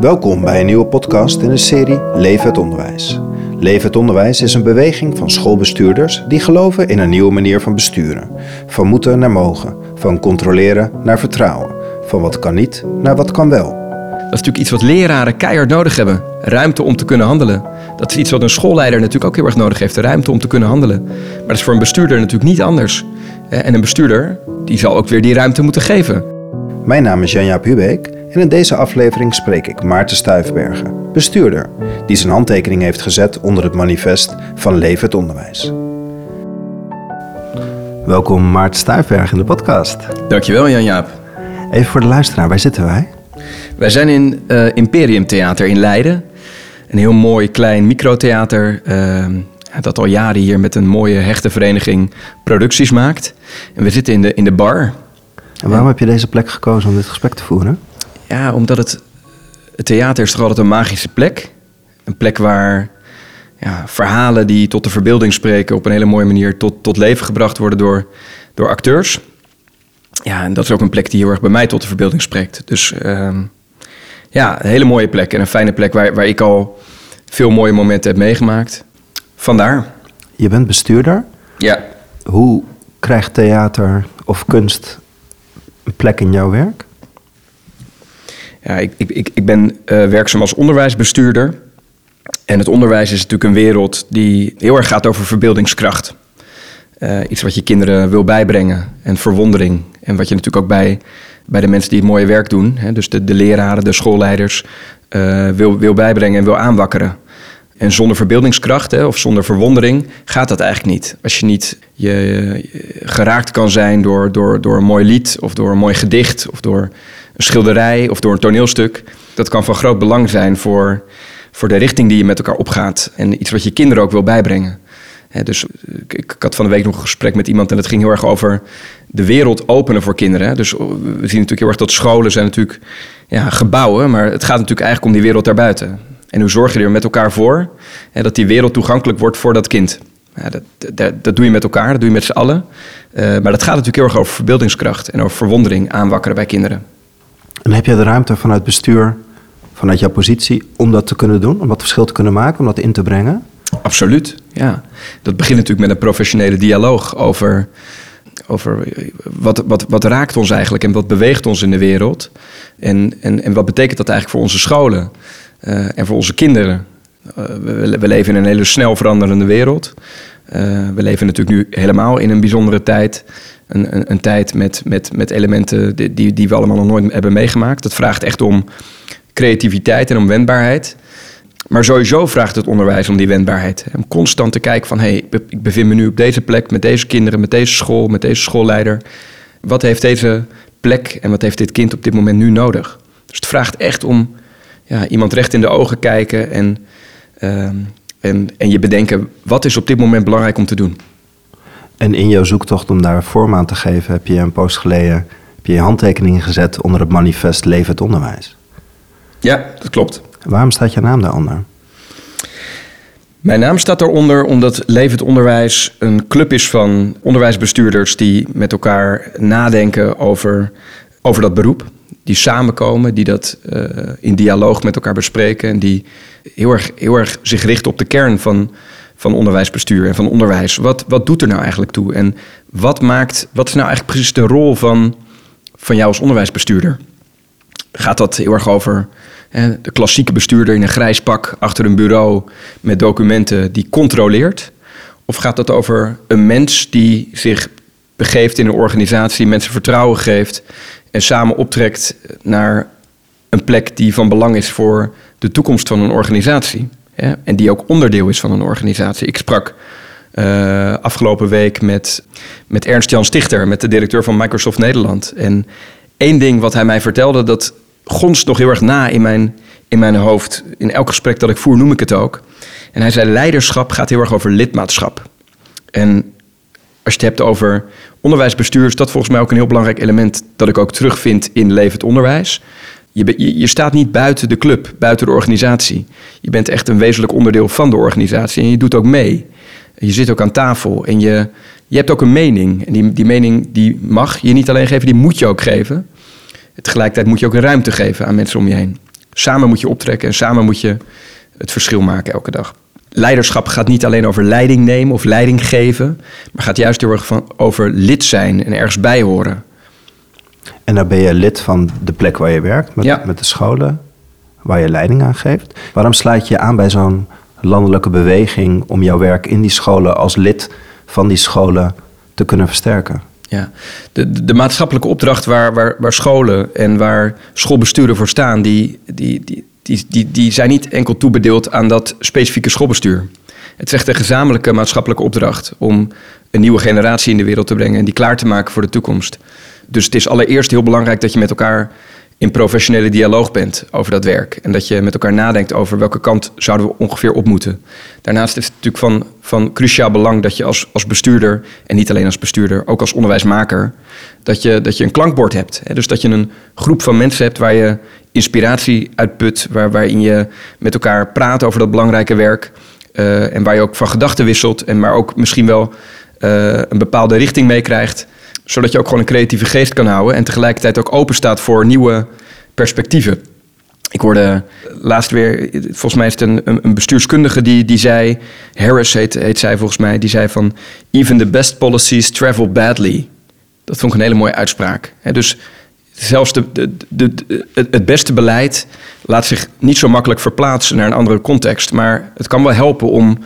Welkom bij een nieuwe podcast in de serie Leven het Onderwijs. Leven het Onderwijs is een beweging van schoolbestuurders die geloven in een nieuwe manier van besturen. Van moeten naar mogen, van controleren naar vertrouwen, van wat kan niet naar wat kan wel. Dat is natuurlijk iets wat leraren keihard nodig hebben. Ruimte om te kunnen handelen. Dat is iets wat een schoolleider natuurlijk ook heel erg nodig heeft. De ruimte om te kunnen handelen. Maar dat is voor een bestuurder natuurlijk niet anders. En een bestuurder die zal ook weer die ruimte moeten geven. Mijn naam is Janja Pubeek en in deze aflevering spreek ik Maarten Stuifbergen, bestuurder, die zijn handtekening heeft gezet onder het manifest van Leven het Onderwijs. Welkom Maarten Stuifbergen in de podcast. Dankjewel Jan-Jaap. Even voor de luisteraar, waar zitten wij? Wij zijn in eh, Imperium Theater in Leiden. Een heel mooi klein microtheater. eh, dat al jaren hier met een mooie hechte vereniging producties maakt. En we zitten in de, in de bar. En waarom heb je deze plek gekozen om dit gesprek te voeren? Ja, omdat het, het theater is toch altijd een magische plek. Een plek waar ja, verhalen die tot de verbeelding spreken... op een hele mooie manier tot, tot leven gebracht worden door, door acteurs. Ja, en dat is ook een plek die heel erg bij mij tot de verbeelding spreekt. Dus ehm, ja, een hele mooie plek en een fijne plek... waar, waar ik al veel mooie momenten heb meegemaakt. Vandaar. Je bent bestuurder. Ja, Hoe krijgt theater of kunst een plek in jouw werk? Ja, ik, ik, ik, ben eh, werkzaam als onderwijsbestuurder. En het onderwijs is natuurlijk een wereld die heel erg gaat over verbeeldingskracht. Eh, iets wat je kinderen wil bijbrengen en verwondering. En wat je natuurlijk ook bij, bij de mensen die het mooie werk doen, hè, dus de, de leraren, de schoolleiders, eh, wil, wil bijbrengen en wil aanwakkeren. En zonder verbeeldingskracht hè, of zonder verwondering gaat dat eigenlijk niet. Als je niet je, geraakt kan zijn door, door, door een mooi lied of door een mooi gedicht of door schilderij of door een toneelstuk. Dat kan van groot belang zijn voor, voor de richting die je met elkaar opgaat. En iets wat je kinderen ook wil bijbrengen. Dus ik, ik had van de week nog een gesprek met iemand en dat ging heel erg over de wereld openen voor kinderen. Dus we zien natuurlijk heel erg dat scholen zijn natuurlijk ja, gebouwen, maar het gaat natuurlijk eigenlijk om die wereld daarbuiten. En hoe zorg je er met elkaar voor dat die wereld toegankelijk wordt voor dat kind? Ja, dat, dat, dat doe je met elkaar, dat doe je met z'n allen. Eh, maar dat gaat natuurlijk heel erg over verbeeldingskracht en over verwondering aanwakkeren bij kinderen. En heb je de ruimte vanuit bestuur, vanuit jouw positie, om dat te kunnen doen? Om dat verschil te kunnen maken, om dat in te brengen? Absoluut, ja. Dat begint natuurlijk met een professionele dialoog over, over wat, wat, wat raakt ons eigenlijk en wat beweegt ons in de wereld. En, en, en wat betekent dat eigenlijk voor onze scholen eh, en voor onze kinderen. Eh, we, leven in een hele snel veranderende wereld. Eh, we leven natuurlijk nu helemaal in een bijzondere tijd. Een, een, een tijd met, met, met elementen die, die, we allemaal nog nooit hebben meegemaakt. Dat vraagt echt om creativiteit en om wendbaarheid. Maar sowieso vraagt het onderwijs om die wendbaarheid. Om constant te kijken van, hé, hey, ik bevind me nu op deze plek met deze kinderen, met deze school, met deze schoolleider. Wat heeft deze plek en wat heeft dit kind op dit moment nu nodig? Dus het vraagt echt om ja, iemand recht in de ogen kijken en, ehm, en, en je bedenken, wat is op dit moment belangrijk om te doen? En in jouw zoektocht om daar vorm aan te geven, heb je een post geleden heb je, je handtekeningen gezet onder het manifest Leven het Onderwijs. Ja, dat klopt. Waarom staat je naam daaronder? Mijn naam staat daaronder omdat Levend Onderwijs een club is van onderwijsbestuurders die met elkaar nadenken over, over dat beroep. Die samenkomen, die dat eh, in dialoog met elkaar bespreken en die heel erg, heel erg zich richten op de kern van, van onderwijsbestuur en van onderwijs. Wat, wat doet er nou eigenlijk toe? En wat, maakt, wat is nou eigenlijk precies de rol van, van jou als onderwijsbestuurder? gaat dat heel erg over hè, de klassieke bestuurder in een grijs pak achter een bureau met documenten die controleert? Of gaat dat over een mens die zich begeeft in een organisatie, mensen vertrouwen geeft en samen optrekt naar een plek die van belang is voor de toekomst van een organisatie? En die ook onderdeel is van een organisatie. Ik sprak eh, afgelopen week met, met Ernst-Jan Stichter, met de directeur van Microsoft Nederland. En één ding wat hij mij vertelde, dat gonst nog heel erg na in mijn, in mijn hoofd. In elk gesprek dat ik voer, noem ik het ook. En hij zei: leiderschap gaat heel erg over lidmaatschap. En als je het hebt over onderwijsbestuur, is dat volgens mij ook een heel belangrijk element dat ik ook terugvind in levend onderwijs. Je, je, staat niet buiten de club, buiten de organisatie. Je bent echt een wezenlijk onderdeel van de organisatie en je doet ook mee. Je zit ook aan tafel en je, je hebt ook een mening. En die, die mening die mag je niet alleen geven, die moet je ook geven. Tegelijkertijd moet je ook een ruimte geven aan mensen om je heen. Samen moet je optrekken en samen moet je het verschil maken elke dag. Leiderschap gaat niet alleen over leiding nemen of leiding geven, maar gaat juist heel van, over lid zijn en ergens bij horen. En dan ben je lid van de plek waar je werkt, met, Ja. met de scholen waar je leiding aan geeft. Waarom sluit je aan bij zo'n landelijke beweging om jouw werk in die scholen als lid van die scholen te kunnen versterken? Ja, de, de, de maatschappelijke opdracht waar, waar, waar scholen en waar schoolbesturen voor staan, die, die, die, die, die, die zijn niet enkel toebedeeld aan dat specifieke schoolbestuur. Het is echt een gezamenlijke maatschappelijke opdracht om een nieuwe generatie in de wereld te brengen en die klaar te maken voor de toekomst. Dus het is allereerst heel belangrijk dat je met elkaar in professionele dialoog bent over dat werk. En dat je met elkaar nadenkt over welke kant zouden we ongeveer op moeten. Daarnaast is het natuurlijk van, van cruciaal belang dat je als, als bestuurder, en niet alleen als bestuurder, ook als onderwijsmaker, dat je, dat je een klankbord hebt. Dus dat je een groep van mensen hebt waar je inspiratie uitput, waar, waarin je met elkaar praat over dat belangrijke werk. eh, en waar je ook van gedachten wisselt en maar ook misschien wel eh, een bepaalde richting meekrijgt zodat je ook gewoon een creatieve geest kan houden en tegelijkertijd ook open staat voor nieuwe perspectieven. Ik hoorde laatst weer, volgens mij is het een, een bestuurskundige die, die zei, Harris heet, heet zij volgens mij, die zei van, even the best policies travel badly. Dat vond ik een hele mooie uitspraak. Dus zelfs de, de, de, het beste beleid laat zich niet zo makkelijk verplaatsen naar een andere context. Maar het kan wel helpen om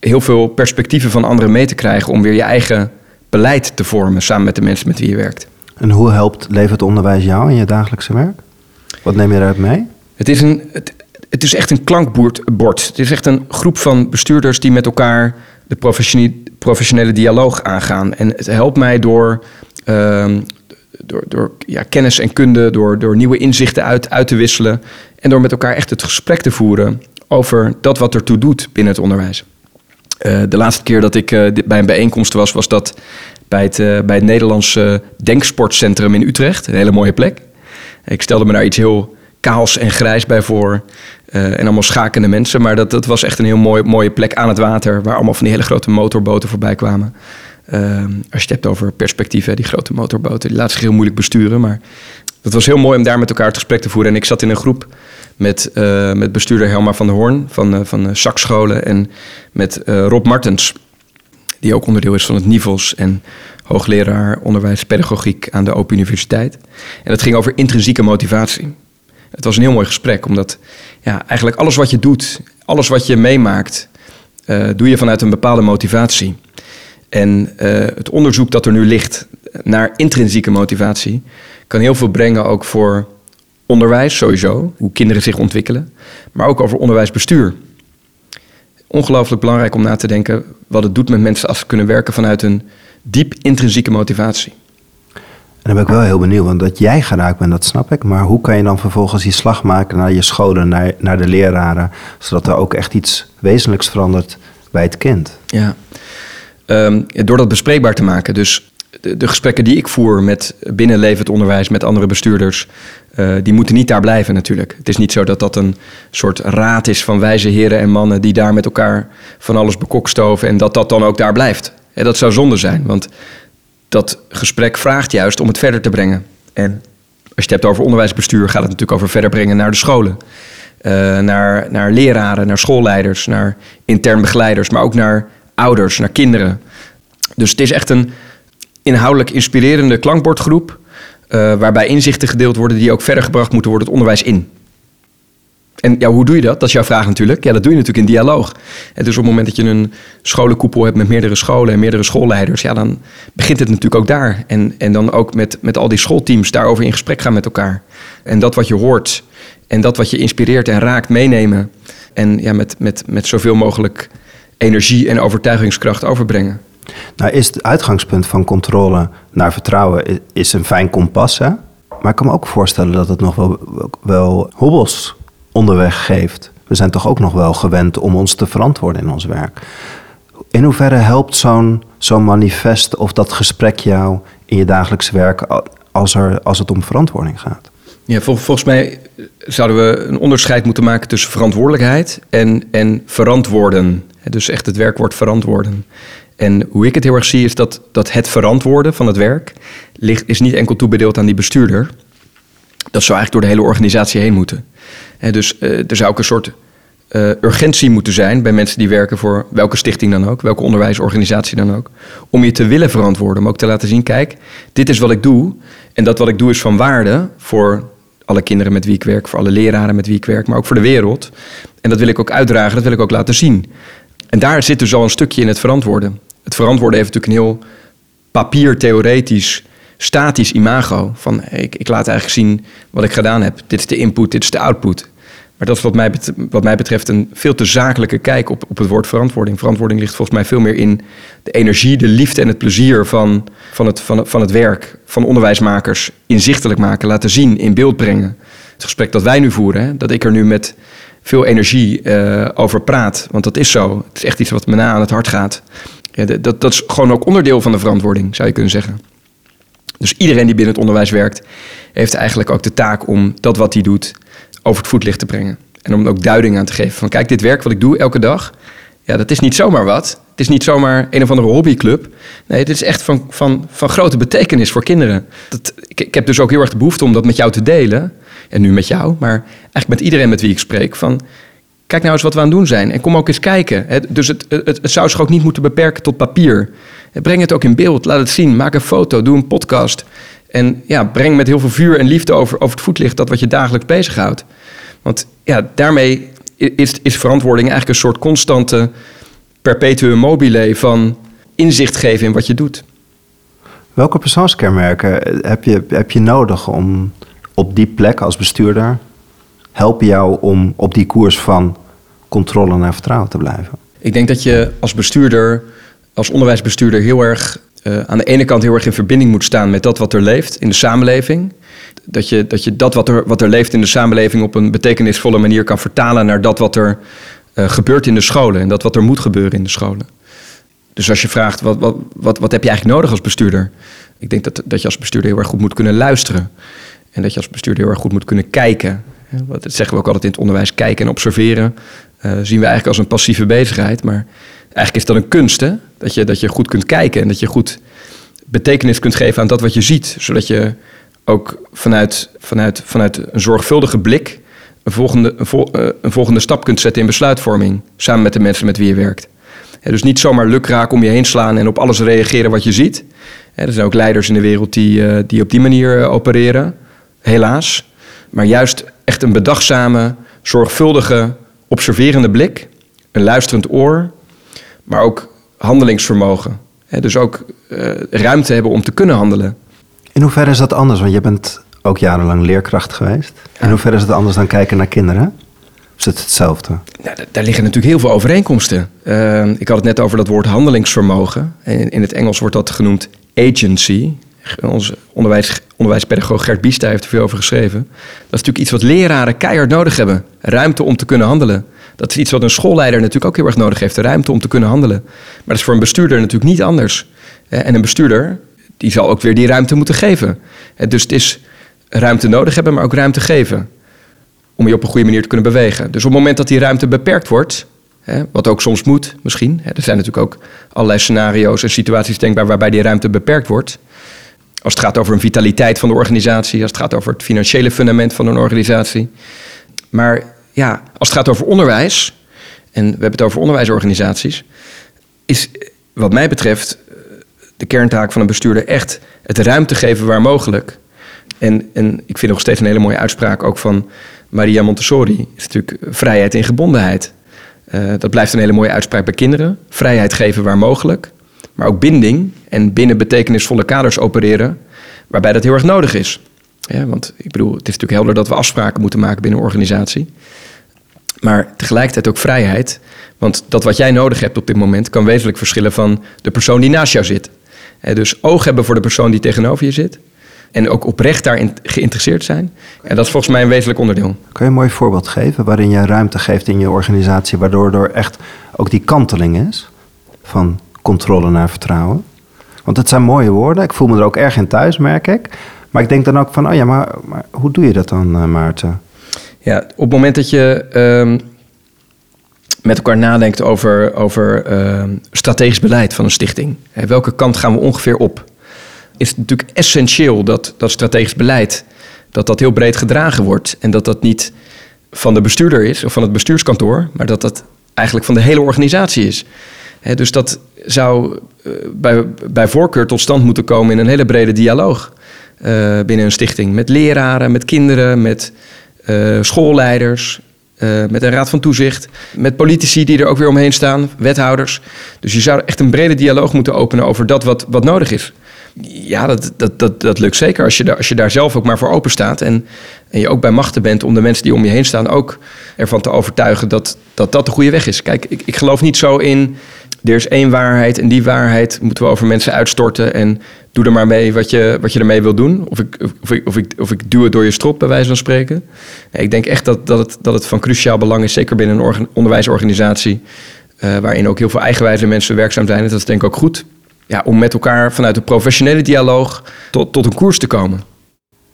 heel veel perspectieven van anderen mee te krijgen om weer je eigen beleid te vormen samen met de mensen met wie je werkt. En hoe helpt levert onderwijs jou in je dagelijkse werk? Wat neem je eruit mee? Het is, een, het, het is echt een klankbord. bord. Het is echt een groep van bestuurders die met elkaar de professione- professionele dialoog aangaan. En het helpt mij door, ehm, door, door ja, kennis en kunde, door, door nieuwe inzichten uit, uit te wisselen. En door met elkaar echt het gesprek te voeren over dat wat ertoe doet binnen het onderwijs. Eh, de laatste keer dat ik eh, bij een bijeenkomst was, was dat bij het, eh, bij het Nederlandse Denksportcentrum in Utrecht. Een hele mooie plek. Ik stelde me daar iets heel kaals en grijs bij voor. en allemaal schakende mensen. Maar dat, dat was echt een heel mooi, mooie plek aan het water. Waar allemaal van die hele grote motorboten voorbij kwamen. Als je het hebt over perspectieven, die grote motorboten. Die laten zich heel moeilijk besturen. Maar het was heel mooi om daar met elkaar het gesprek te voeren. En ik zat in een groep met, eh, met bestuurder Helma van der Hoorn van, eh, van de SAC-scholen. En met eh, Rob Martens, die ook onderdeel is van het NIVOS en hoogleraar onderwijspedagogiek aan de Open Universiteit. En het ging over intrinsieke motivatie. Het was een heel mooi gesprek, omdat ja, eigenlijk alles wat je doet, alles wat je meemaakt, eh, doe je vanuit een bepaalde motivatie. En eh, het onderzoek dat er nu ligt naar intrinsieke motivatie kan heel veel brengen ook voor onderwijs sowieso, hoe kinderen zich ontwikkelen, maar ook over onderwijsbestuur. Ongelooflijk belangrijk om na te denken wat het doet met mensen als ze kunnen werken vanuit een diep intrinsieke motivatie. En dan ben ik wel heel benieuwd, want dat jij geraakt bent, dat snap ik. Maar hoe kan je dan vervolgens die slag maken naar je scholen, naar, naar de leraren, zodat er ook echt iets wezenlijks verandert bij het kind? Ja. Ehm, door dat bespreekbaar te maken. Dus de, gesprekken die ik voer met binnen levend onderwijs, met andere bestuurders, eh, die moeten niet daar blijven natuurlijk. Het is niet zo dat dat een soort raad is van wijze heren en mannen die daar met elkaar van alles bekokstoven en dat dat dan ook daar blijft. En dat zou zonde zijn, want dat gesprek vraagt juist om het verder te brengen. En als je het hebt over onderwijsbestuur, gaat het natuurlijk over verder brengen naar de scholen. Eh, naar, naar leraren, naar schoolleiders, naar intern begeleiders, maar ook naar ouders, naar kinderen. Dus het is echt een inhoudelijk inspirerende klankbordgroep. eh, waarbij inzichten gedeeld worden die ook verder gebracht moeten worden het onderwijs in. En ja, hoe doe je dat? Dat is jouw vraag natuurlijk. Ja, dat doe je natuurlijk in dialoog. En dus op het moment dat je een scholenkoepel hebt met meerdere scholen en meerdere schoolleiders, ja, dan begint het natuurlijk ook daar. En, en dan ook met, met al die schoolteams daarover in gesprek gaan met elkaar. En dat wat je hoort en dat wat je inspireert en raakt meenemen. En ja, met, met, met zoveel mogelijk energie en overtuigingskracht overbrengen. Nou is het uitgangspunt van controle naar vertrouwen is een fijn kompas, hè? Maar ik kan me ook voorstellen dat het nog wel, wel hobbels onderweg geeft. We zijn toch ook nog wel gewend om ons te verantwoorden in ons werk. In hoeverre helpt zo'n zo'n manifest of dat gesprek jou in je dagelijks werk als, er, als het om verantwoording gaat? Ja, vol- volgens mij zouden we een onderscheid moeten maken tussen verantwoordelijkheid en, en verantwoorden. Dus echt het werkwoord verantwoorden. En hoe ik het heel erg zie is dat, dat het verantwoorden van het werk ligt, is niet enkel toebedeeld aan die bestuurder. Dat zou eigenlijk door de hele organisatie heen moeten. Hè, dus eh, er zou ook een soort eh, urgentie moeten zijn bij mensen die werken voor welke stichting dan ook, welke onderwijsorganisatie dan ook, om je te willen verantwoorden, om ook te laten zien, kijk, dit is wat ik doe en dat wat ik doe is van waarde voor alle kinderen met wie ik werk, voor alle leraren met wie ik werk, maar ook voor de wereld. En dat wil ik ook uitdragen, dat wil ik ook laten zien. En daar zit dus al een stukje in het verantwoorden. Het verantwoorden heeft natuurlijk een heel papiertheoretisch, statisch imago. Van ik, ik laat eigenlijk zien wat ik gedaan heb. Dit is de input, dit is de output. Maar dat is wat mij, wat mij betreft een veel te zakelijke kijk op, op het woord verantwoording. Verantwoording ligt volgens mij veel meer in de energie, de liefde en het plezier van, van, het, van, van het werk van onderwijsmakers inzichtelijk maken, laten zien, in beeld brengen. Het gesprek dat wij nu voeren, dat ik er nu met veel energie uh, over praat, want dat is zo. Het is echt iets wat me na aan het hart gaat. Ja, dat, dat is gewoon ook onderdeel van de verantwoording, zou je kunnen zeggen. Dus iedereen die binnen het onderwijs werkt, heeft eigenlijk ook de taak om dat wat hij doet over het voetlicht te brengen. En om ook duiding aan te geven van kijk, dit werk wat ik doe elke dag, ja, dat is niet zomaar wat. Het is niet zomaar een of andere hobbyclub. Nee, dit is echt van, van, van grote betekenis voor kinderen. Dat, ik, ik heb dus ook heel erg de behoefte om dat met jou te delen. En nu met jou, maar eigenlijk met iedereen met wie ik spreek. Van, kijk nou eens wat we aan het doen zijn. En kom ook eens kijken. Dus het, het, zou zich ook niet moeten beperken tot papier. Breng het ook in beeld. Laat het zien. Maak een foto. Doe een podcast. En ja, breng met heel veel vuur en liefde over, over het voetlicht dat wat je dagelijks bezighoudt. Want ja, daarmee is, is verantwoording eigenlijk een soort constante perpetuum mobile van inzicht geven in wat je doet. Welke persoonskenmerken heb je, heb je nodig om op die plek als bestuurder helpen jou om op die koers van controle naar vertrouwen te blijven? Ik denk dat je als bestuurder, als onderwijsbestuurder, heel erg uh, aan de ene kant heel erg in verbinding moet staan met dat wat er leeft in de samenleving. Dat je dat, je dat wat, er, wat er leeft in de samenleving op een betekenisvolle manier kan vertalen naar dat wat er uh, gebeurt in de scholen en dat wat er moet gebeuren in de scholen. Dus als je vraagt, wat, wat, wat, wat heb je eigenlijk nodig als bestuurder? Ik denk dat, dat je als bestuurder heel erg goed moet kunnen luisteren. En dat je als bestuurder heel erg goed moet kunnen kijken. Dat zeggen we ook altijd in het onderwijs, kijken en observeren. Uh, zien we eigenlijk als een passieve bezigheid. Maar eigenlijk is dat een kunst? Dat, je, dat je goed kunt kijken en dat je goed betekenis kunt geven aan dat wat je ziet. Zodat je ook vanuit, vanuit, vanuit een zorgvuldige blik een volgende, een, eh, een volgende stap kunt zetten in besluitvorming. Samen met de mensen met wie je werkt. dus niet zomaar lukraak om je heen slaan en op alles reageren wat je ziet. er zijn ook leiders in de wereld die, uh, die op die manier opereren. Helaas. Maar juist echt een bedachtzame, zorgvuldige, observerende blik. Een luisterend oor. Maar ook handelingsvermogen. dus ook ruimte hebben om te kunnen handelen. In hoeverre is dat anders? Want je bent ook jarenlang leerkracht geweest. In hoeverre is het anders dan kijken naar kinderen? Of is het hetzelfde? Ja, daar liggen natuurlijk heel veel overeenkomsten. Uh, ik had het net over dat woord handelingsvermogen. In, in het Engels wordt dat genoemd agency. Onze onderwijs, onderwijspedagoog Gert Biesta heeft er veel over geschreven. Dat is natuurlijk iets wat leraren keihard nodig hebben. Ruimte om te kunnen handelen. Dat is iets wat een schoolleider natuurlijk ook heel erg nodig heeft. De ruimte om te kunnen handelen. Maar dat is voor een bestuurder natuurlijk niet anders. En een bestuurder die zal ook weer die ruimte moeten geven. Dus het is ruimte nodig hebben, maar ook ruimte geven. Om je op een goede manier te kunnen bewegen. Dus op het moment dat die ruimte beperkt wordt, wat ook soms moet misschien. Er zijn natuurlijk ook allerlei scenario's en situaties denkbaar waarbij die ruimte beperkt wordt. Als het gaat over een vitaliteit van de organisatie, als het gaat over het financiële fundament van een organisatie. Maar ja, als het gaat over onderwijs, en we hebben het over onderwijsorganisaties, is wat mij betreft de kerntaak van een bestuurder echt het ruimte geven waar mogelijk. En, en ik vind nog steeds een hele mooie uitspraak ook van Maria Montessori. Is natuurlijk vrijheid in gebondenheid. Uh, dat blijft een hele mooie uitspraak bij kinderen. Vrijheid geven waar mogelijk. Maar ook binding en binnen betekenisvolle kaders opereren. Waarbij dat heel erg nodig is. Want ik bedoel, het is natuurlijk helder dat we afspraken moeten maken binnen een organisatie. Maar tegelijkertijd ook vrijheid. Want dat wat jij nodig hebt op dit moment kan wezenlijk verschillen van de persoon die naast jou zit dus oog hebben voor de persoon die tegenover je zit. En ook oprecht daarin geïnteresseerd zijn. En dat is volgens mij een wezenlijk onderdeel. Kun je een mooi voorbeeld geven waarin je ruimte geeft in je organisatie, waardoor er echt ook die kanteling is van controle naar vertrouwen? Want het zijn mooie woorden. Ik voel me er ook erg in thuis, merk ik. Maar ik denk dan ook van, oh ja, maar, maar hoe doe je dat dan, uh, Maarten? Ja, op het moment dat je ehm, met elkaar nadenkt over, over ehm, strategisch beleid van een stichting. welke kant gaan we ongeveer op? Is het natuurlijk essentieel dat dat strategisch beleid dat dat heel breed gedragen wordt. En dat dat niet van de bestuurder is of van het bestuurskantoor, maar dat dat eigenlijk van de hele organisatie is. Dus dat zou eh, bij, bij voorkeur tot stand moeten komen in een hele brede dialoog uh, binnen een stichting. Met leraren, met kinderen, met uh, schoolleiders, met een raad van toezicht, met politici die er ook weer omheen staan, wethouders. Dus je zou echt een brede dialoog moeten openen over dat wat, wat nodig is. Ja, dat, dat, dat, dat lukt zeker als je, daar, als je daar zelf ook maar voor open staat. En, en je ook bij machten bent om de mensen die om je heen staan ook ervan te overtuigen dat dat, dat de goede weg is. Kijk, ik, ik geloof niet zo in. Er is één waarheid en die waarheid moeten we over mensen uitstorten. En doe er maar mee wat je, wat je ermee wil doen. Of ik, of, ik, of, ik, of ik duw het door je strop, bij wijze van spreken. ik denk echt dat, dat, het, dat het van cruciaal belang is, zeker binnen een onderwijsorganisatie. Uh, waarin ook heel veel eigenwijze mensen werkzaam zijn. En dat is denk ik ook goed ja, om met elkaar vanuit een professionele dialoog tot, tot een koers te komen.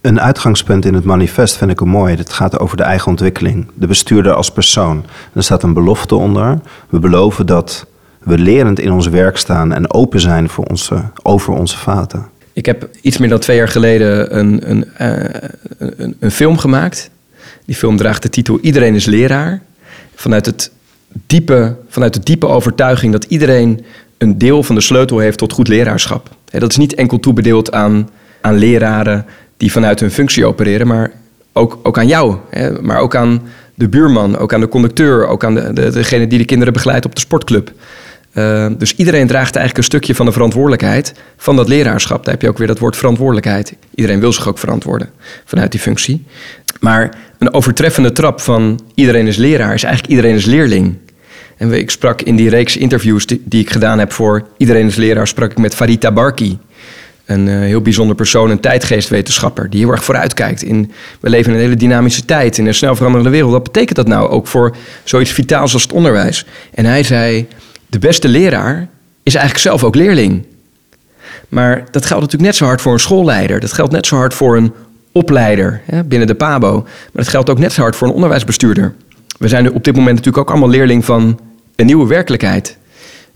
Een uitgangspunt in het manifest vind ik een mooi. Het gaat over de eigen ontwikkeling, de bestuurder als persoon. er staat een belofte onder. We beloven dat we lerend in ons werk staan en open zijn voor onze, over onze vaten. Ik heb iets meer dan twee jaar geleden een, een, uh, een, een film gemaakt. Die film draagt de titel Iedereen is leraar. Vanuit, het diepe, vanuit de diepe overtuiging dat iedereen een deel van de sleutel heeft tot goed leraarschap. Dat is niet enkel toebedeeld aan, aan leraren die vanuit hun functie opereren, maar ook, ook aan jou. Maar ook aan de buurman, ook aan de conducteur, ook aan de, degene die de kinderen begeleidt op de sportclub. Uh, dus iedereen draagt eigenlijk een stukje van de verantwoordelijkheid van dat leraarschap. Daar heb je ook weer dat woord verantwoordelijkheid. Iedereen wil zich ook verantwoorden vanuit die functie. Maar een overtreffende trap van iedereen is leraar is eigenlijk iedereen is leerling. En ik sprak in die reeks interviews die, ik gedaan heb voor Iedereen is Leraar, sprak ik met Farita Barki. Een uh, heel bijzonder persoon, een tijdgeestwetenschapper, die heel erg vooruitkijkt. In, we leven in een hele dynamische tijd, in een snel veranderende wereld. Wat betekent dat nou ook voor zoiets vitaals als het onderwijs? En hij zei, de beste leraar is eigenlijk zelf ook leerling. Maar dat geldt natuurlijk net zo hard voor een schoolleider. Dat geldt net zo hard voor een opleider hè, binnen de PABO. Maar dat geldt ook net zo hard voor een onderwijsbestuurder we zijn op dit moment natuurlijk ook allemaal leerling van een nieuwe werkelijkheid.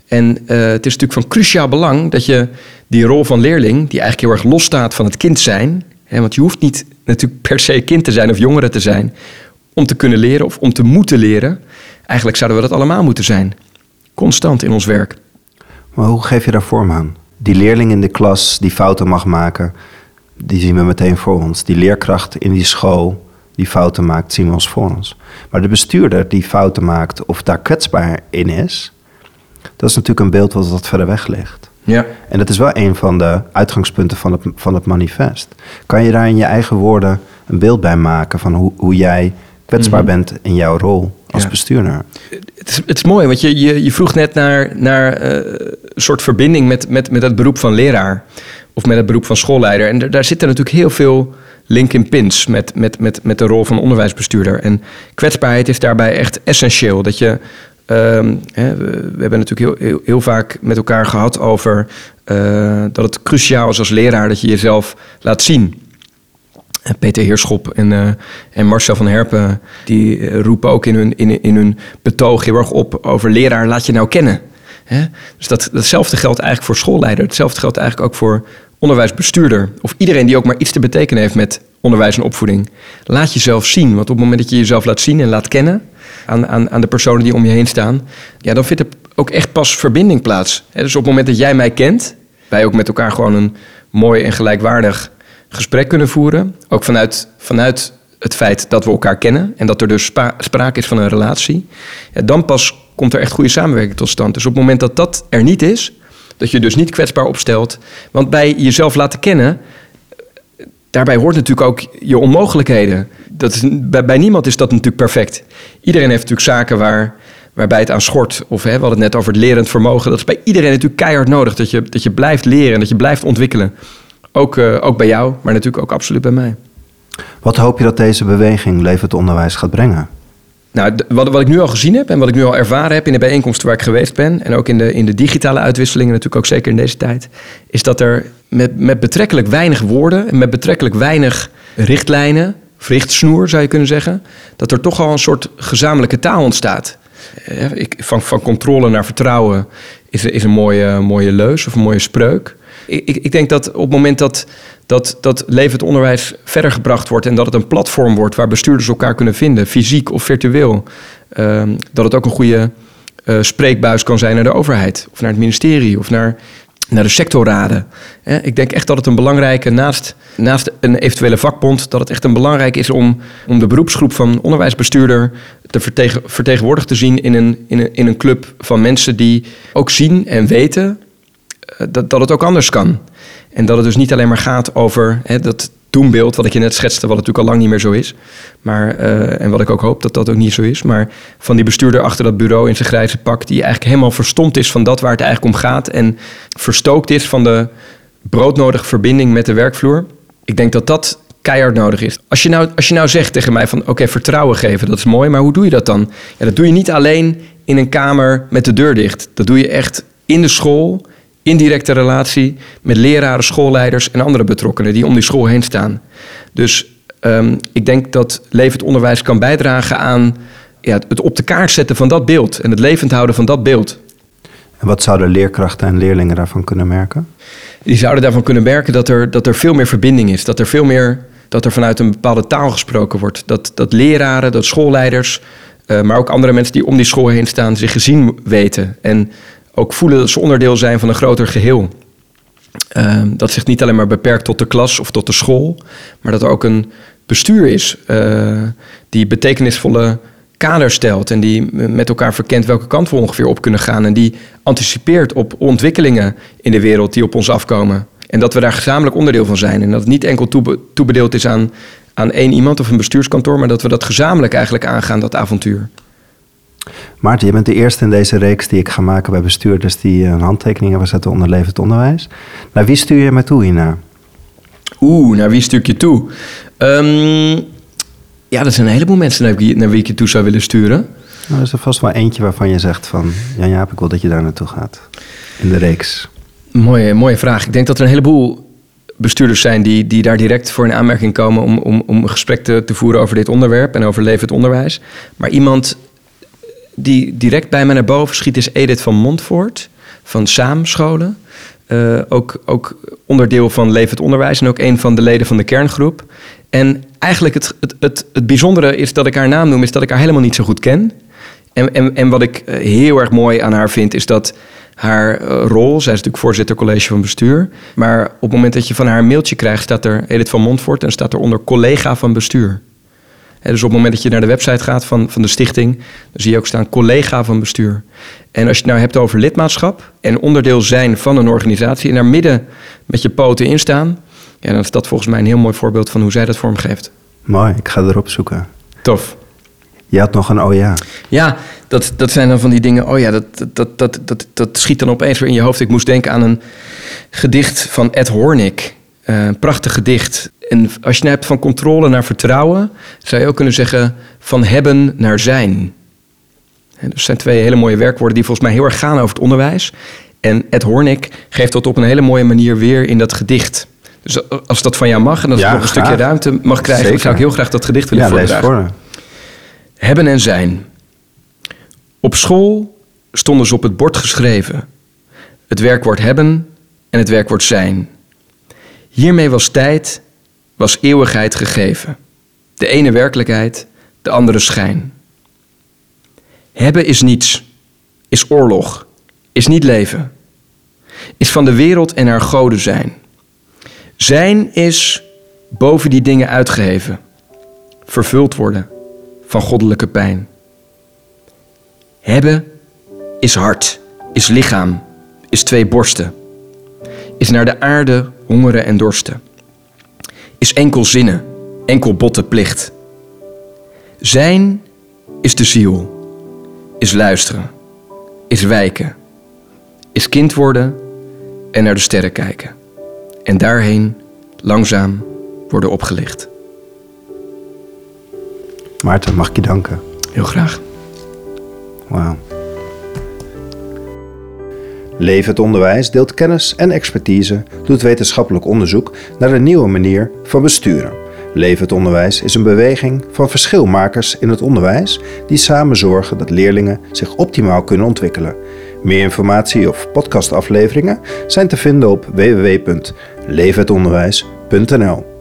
En uh, het is natuurlijk van cruciaal belang dat je die rol van leerling, die eigenlijk heel erg losstaat van het kind zijn, hè, want je hoeft niet natuurlijk per se kind te zijn of jongere te zijn, om te kunnen leren of om te moeten leren. Eigenlijk zouden we dat allemaal moeten zijn. Constant in ons werk. Maar hoe geef je daar vorm aan? Die leerling in de klas die fouten mag maken, die zien we meteen voor ons. Die leerkracht in die school die fouten maakt, zien we ons voor ons. Maar de bestuurder die fouten maakt of daar kwetsbaar in is, dat is natuurlijk een beeld wat wat verder weg ligt. Ja. En dat is wel een van de uitgangspunten van het, van het manifest. Kan je daar in je eigen woorden een beeld bij maken van hoe, hoe jij kwetsbaar mhm. bent in jouw rol bestuurder? Het is, het is mooi, want je, je, je vroeg net naar, naar uh, een soort verbinding met, met, met het beroep van leraar of met het beroep van schoolleider. En daar zitten natuurlijk heel veel link in pins met, met, met, met de rol van onderwijsbestuurder. En kwetsbaarheid is daarbij echt essentieel. Dat je, ehm, hè, we, hebben natuurlijk heel, heel, heel, vaak met elkaar gehad over uh, dat het cruciaal is als leraar dat je jezelf laat zien. Peter Heerschop en, uh, en Marcel van Herpen, die eh, roepen ook in hun, in, in hun betoog heel erg op over leraar, laat je nou kennen. Hè? Dus dat, datzelfde geldt eigenlijk voor schoolleider. Hetzelfde geldt eigenlijk ook voor onderwijsbestuurder of iedereen die ook maar iets te betekenen heeft met onderwijs en opvoeding. Laat jezelf zien. Want op het moment dat je jezelf laat zien en laat kennen aan, aan, aan de personen die om je heen staan, ja, dan vindt er ook echt pas verbinding plaats. dus op het moment dat jij mij kent, wij ook met elkaar gewoon een mooi en gelijkwaardig gesprek kunnen voeren. Ook vanuit, vanuit het feit dat we elkaar kennen en dat er dus sprake is van een relatie. Dan pas komt er echt goede samenwerking tot stand. Dus op het moment dat dat er niet is, dat je dus niet kwetsbaar opstelt. Want bij jezelf laten kennen, daarbij hoort natuurlijk ook je onmogelijkheden. Dat is, bij, bij, niemand is dat natuurlijk perfect. Iedereen heeft natuurlijk zaken waar, waarbij het aan schort. Of hè, we hadden het net over het lerend vermogen. Dat is bij iedereen natuurlijk keihard nodig. Dat je, dat je blijft leren en dat je blijft ontwikkelen. Ook, uh, ook bij jou, maar natuurlijk ook absoluut bij mij. Wat hoop je dat deze beweging levend onderwijs gaat brengen? Nou, wat, wat ik nu al gezien heb en wat ik nu al ervaren heb in de bijeenkomsten waar ik geweest ben, en ook in de, in de digitale uitwisselingen natuurlijk ook zeker in deze tijd, is dat er met, met betrekkelijk weinig woorden en met betrekkelijk weinig richtlijnen, of richtsnoer zou je kunnen zeggen, dat er toch al een soort gezamenlijke taal ontstaat. Ik, van, van controle naar vertrouwen is, is een mooie, mooie leus of een mooie spreuk. Ik, ik denk dat op het moment dat, dat, dat levend onderwijs verder gebracht wordt en dat het een platform wordt waar bestuurders elkaar kunnen vinden, fysiek of virtueel, ehm, dat het ook een goede uh, spreekbuis kan zijn naar de overheid of naar het ministerie of naar, naar de sectorraden. ik denk echt dat het een belangrijke, naast, naast een eventuele vakbond, dat het echt een belangrijk is om, om de beroepsgroep van onderwijsbestuurder te vertegen, vertegenwoordigd te zien in een, in, een, in een club van mensen die ook zien en weten eh, dat, dat het ook anders kan. En dat het dus niet alleen maar gaat over hè, dat doembeeld, wat ik je net schetste, wat natuurlijk al lang niet meer zo is. Maar, uh, en wat ik ook hoop dat dat ook niet zo is. Maar van die bestuurder achter dat bureau in zijn grijze pak, die eigenlijk helemaal verstomd is van dat waar het eigenlijk om gaat. En verstookt is van de broodnodige verbinding met de werkvloer. Ik denk dat dat keihard nodig is. Als je nou, als je nou zegt tegen mij van oké, vertrouwen geven, dat is mooi, maar hoe doe je dat dan? Ja, dat doe je niet alleen in een kamer met de deur dicht. Dat doe je echt in de school, in directe relatie met leraren, schoolleiders en andere betrokkenen die om die school heen staan. Dus um, ik denk dat levend onderwijs kan bijdragen aan ja, het op de kaart zetten van dat beeld en het levend houden van dat beeld. En wat zouden leerkrachten en leerlingen daarvan kunnen merken? Die zouden daarvan kunnen merken dat er, dat er veel meer verbinding is. Dat er veel meer dat er vanuit een bepaalde taal gesproken wordt. Dat, dat leraren, dat schoolleiders, uh, maar ook andere mensen die om die school heen staan, zich gezien weten. En ook voelen dat ze onderdeel zijn van een groter geheel. Uh, dat zich niet alleen maar beperkt tot de klas of tot de school, maar dat er ook een bestuur is uh, die betekenisvolle kader stelt en die met elkaar verkent welke kant we ongeveer op kunnen gaan en die anticipeert op ontwikkelingen in de wereld die op ons afkomen. En dat we daar gezamenlijk onderdeel van zijn en dat het niet enkel toebedeeld is aan, aan één iemand of een bestuurskantoor, maar dat we dat gezamenlijk eigenlijk aangaan, dat avontuur. Maarten, je bent de eerste in deze reeks die ik ga maken bij bestuurders die een handtekening hebben gezet onder levend onderwijs. Naar wie stuur je mij toe hierna? Oeh, naar wie stuur ik je toe? Um, ja, er zijn een heleboel mensen naar wie, naar wie ik je toe zou willen sturen. Nou, er is er vast wel eentje waarvan je zegt van... ja, ja, ik wil dat je daar naartoe gaat. In de reeks. Mooie, mooie vraag. Ik denk dat er een heleboel bestuurders zijn die, die daar direct voor in aanmerking komen... om, om, om een gesprek te, te voeren over dit onderwerp en over levend onderwijs. Maar iemand die direct bij mij naar boven schiet is Edith van Montfort van Saamscholen. Uh, ook, ook onderdeel van Levend Onderwijs en ook een van de leden van de kerngroep. En eigenlijk het, het, het, bijzondere is dat ik haar naam noem, is dat ik haar helemaal niet zo goed ken. En, en, en wat ik eh, heel erg mooi aan haar vind, is dat haar eh, rol, zij is natuurlijk voorzitter college van bestuur, maar op het moment dat je van haar een mailtje krijgt, staat er Edith van Montfort en staat er onder collega van bestuur dus op het moment dat je naar de website gaat van, van de stichting, dan zie je ook staan collega van bestuur. En als je het nou hebt over lidmaatschap en onderdeel zijn van een organisatie en daar midden met je poten in staan, ja, dan is dat volgens mij een heel mooi voorbeeld van hoe zij dat vormgeeft. Mooi, ik ga erop zoeken. Tof. Je had nog een oh ja. Ja, dat, dat zijn dan van die dingen. Oh ja, dat, dat, dat, dat, dat schiet dan opeens weer in je hoofd. Ik moest denken aan een gedicht van Ed Hornick. Uh, een prachtig gedicht. En als je nou hebt van controle naar vertrouwen, zou je ook kunnen zeggen van hebben naar zijn. En dat zijn twee hele mooie werkwoorden die volgens mij heel erg gaan over het onderwijs. En Ed Hornick geeft dat op een hele mooie manier weer in dat gedicht. Dus als dat van jou mag en als ja, ik nog een stukje ruimte mag krijgen, zou ik heel graag dat gedicht willen ja, voordragen. Voor. Hebben en zijn. Op school stonden ze op het bord geschreven. Het werkwoord hebben en het werkwoord zijn. Hiermee was tijd, was eeuwigheid gegeven. De ene werkelijkheid, de andere schijn. Hebben is niets, is oorlog, is niet leven, is van de wereld en haar goden zijn. Zijn is boven die dingen uitgeheven, vervuld worden van goddelijke pijn. Hebben is hart, is lichaam, is twee borsten, is naar de aarde hongeren en dorsten. Is enkel zinnen, enkel botte plicht. Zijn is de ziel, is luisteren, is wijken, is kind worden en naar de sterren kijken. En daarheen langzaam worden opgelicht. Maarten, mag ik je danken? Heel graag. Wauw. Levend onderwijs deelt kennis en expertise, doet wetenschappelijk onderzoek naar een nieuwe manier van besturen. Levend onderwijs is een beweging van verschilmakers in het onderwijs die samen zorgen dat leerlingen zich optimaal kunnen ontwikkelen. Meer informatie of podcastafleveringen zijn te vinden op www.leefhetonderwijs.nl.